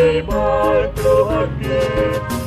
aku dibantu hati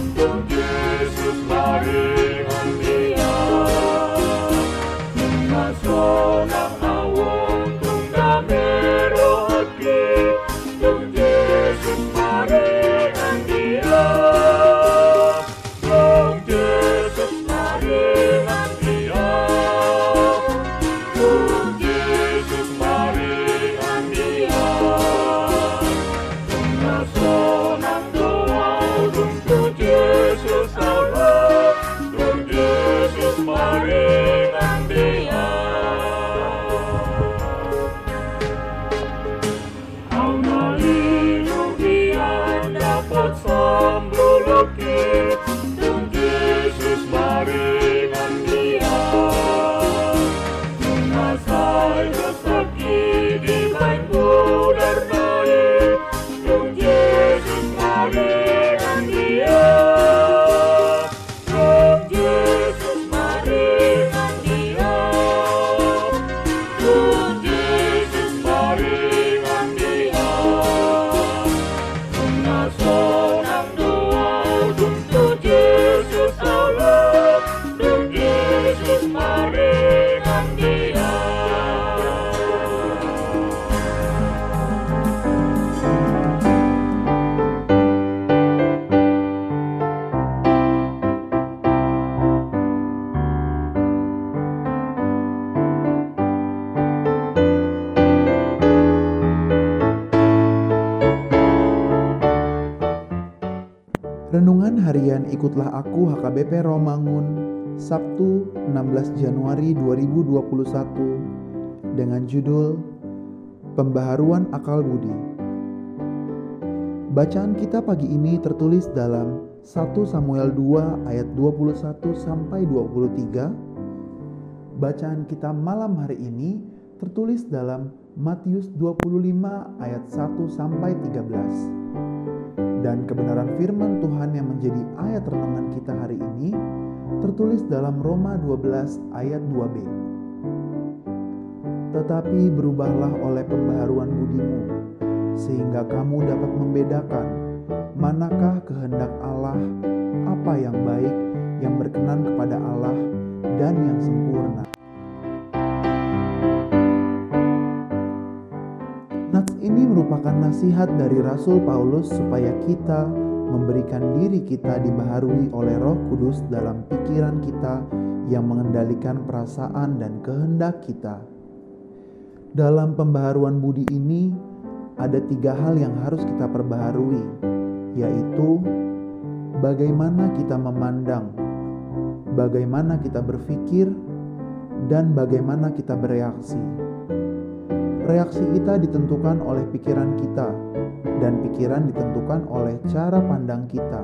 Renungan harian Ikutlah Aku HKBP Romangun Sabtu 16 Januari 2021 dengan judul Pembaharuan Akal Budi. Bacaan kita pagi ini tertulis dalam 1 Samuel 2 ayat 21 sampai 23. Bacaan kita malam hari ini tertulis dalam Matius 25 ayat 1 sampai 13 dan kebenaran firman Tuhan yang menjadi ayat renungan kita hari ini tertulis dalam Roma 12 ayat 2b. Tetapi berubahlah oleh pembaharuan budimu, sehingga kamu dapat membedakan manakah kehendak Allah, apa yang baik, yang berkenan kepada Allah, dan yang sempurna. Merupakan nasihat dari Rasul Paulus supaya kita memberikan diri kita dibaharui oleh Roh Kudus dalam pikiran kita yang mengendalikan perasaan dan kehendak kita. Dalam pembaharuan budi ini, ada tiga hal yang harus kita perbaharui, yaitu bagaimana kita memandang, bagaimana kita berpikir, dan bagaimana kita bereaksi. Reaksi kita ditentukan oleh pikiran kita, dan pikiran ditentukan oleh cara pandang kita.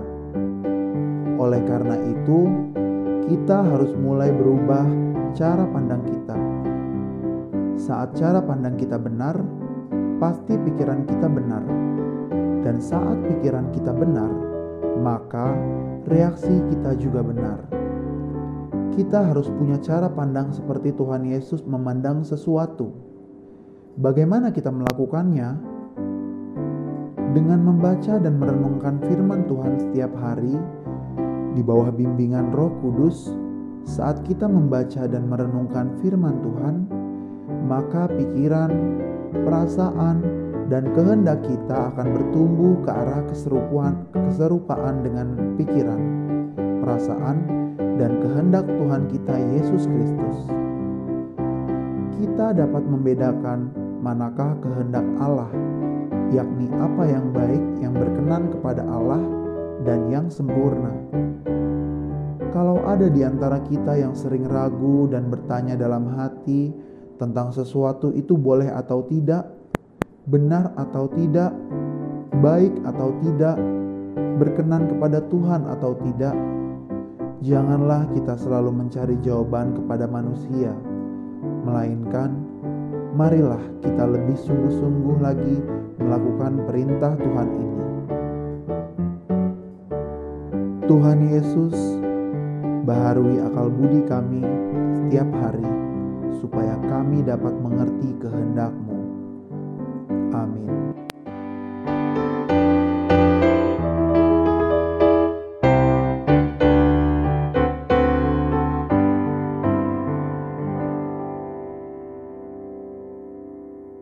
Oleh karena itu, kita harus mulai berubah cara pandang kita. Saat cara pandang kita benar, pasti pikiran kita benar, dan saat pikiran kita benar, maka reaksi kita juga benar. Kita harus punya cara pandang seperti Tuhan Yesus memandang sesuatu. Bagaimana kita melakukannya? Dengan membaca dan merenungkan firman Tuhan setiap hari di bawah bimbingan Roh Kudus, saat kita membaca dan merenungkan firman Tuhan, maka pikiran, perasaan, dan kehendak kita akan bertumbuh ke arah keserupaan, keserupaan dengan pikiran, perasaan, dan kehendak Tuhan kita Yesus Kristus. Kita dapat membedakan manakah kehendak Allah, yakni apa yang baik yang berkenan kepada Allah dan yang sempurna. Kalau ada di antara kita yang sering ragu dan bertanya dalam hati tentang sesuatu itu boleh atau tidak, benar atau tidak, baik atau tidak, berkenan kepada Tuhan atau tidak, janganlah kita selalu mencari jawaban kepada manusia, melainkan marilah kita lebih sungguh-sungguh lagi melakukan perintah Tuhan ini. Tuhan Yesus, baharui akal budi kami setiap hari supaya kami dapat mengerti kehendak-Mu. Amin.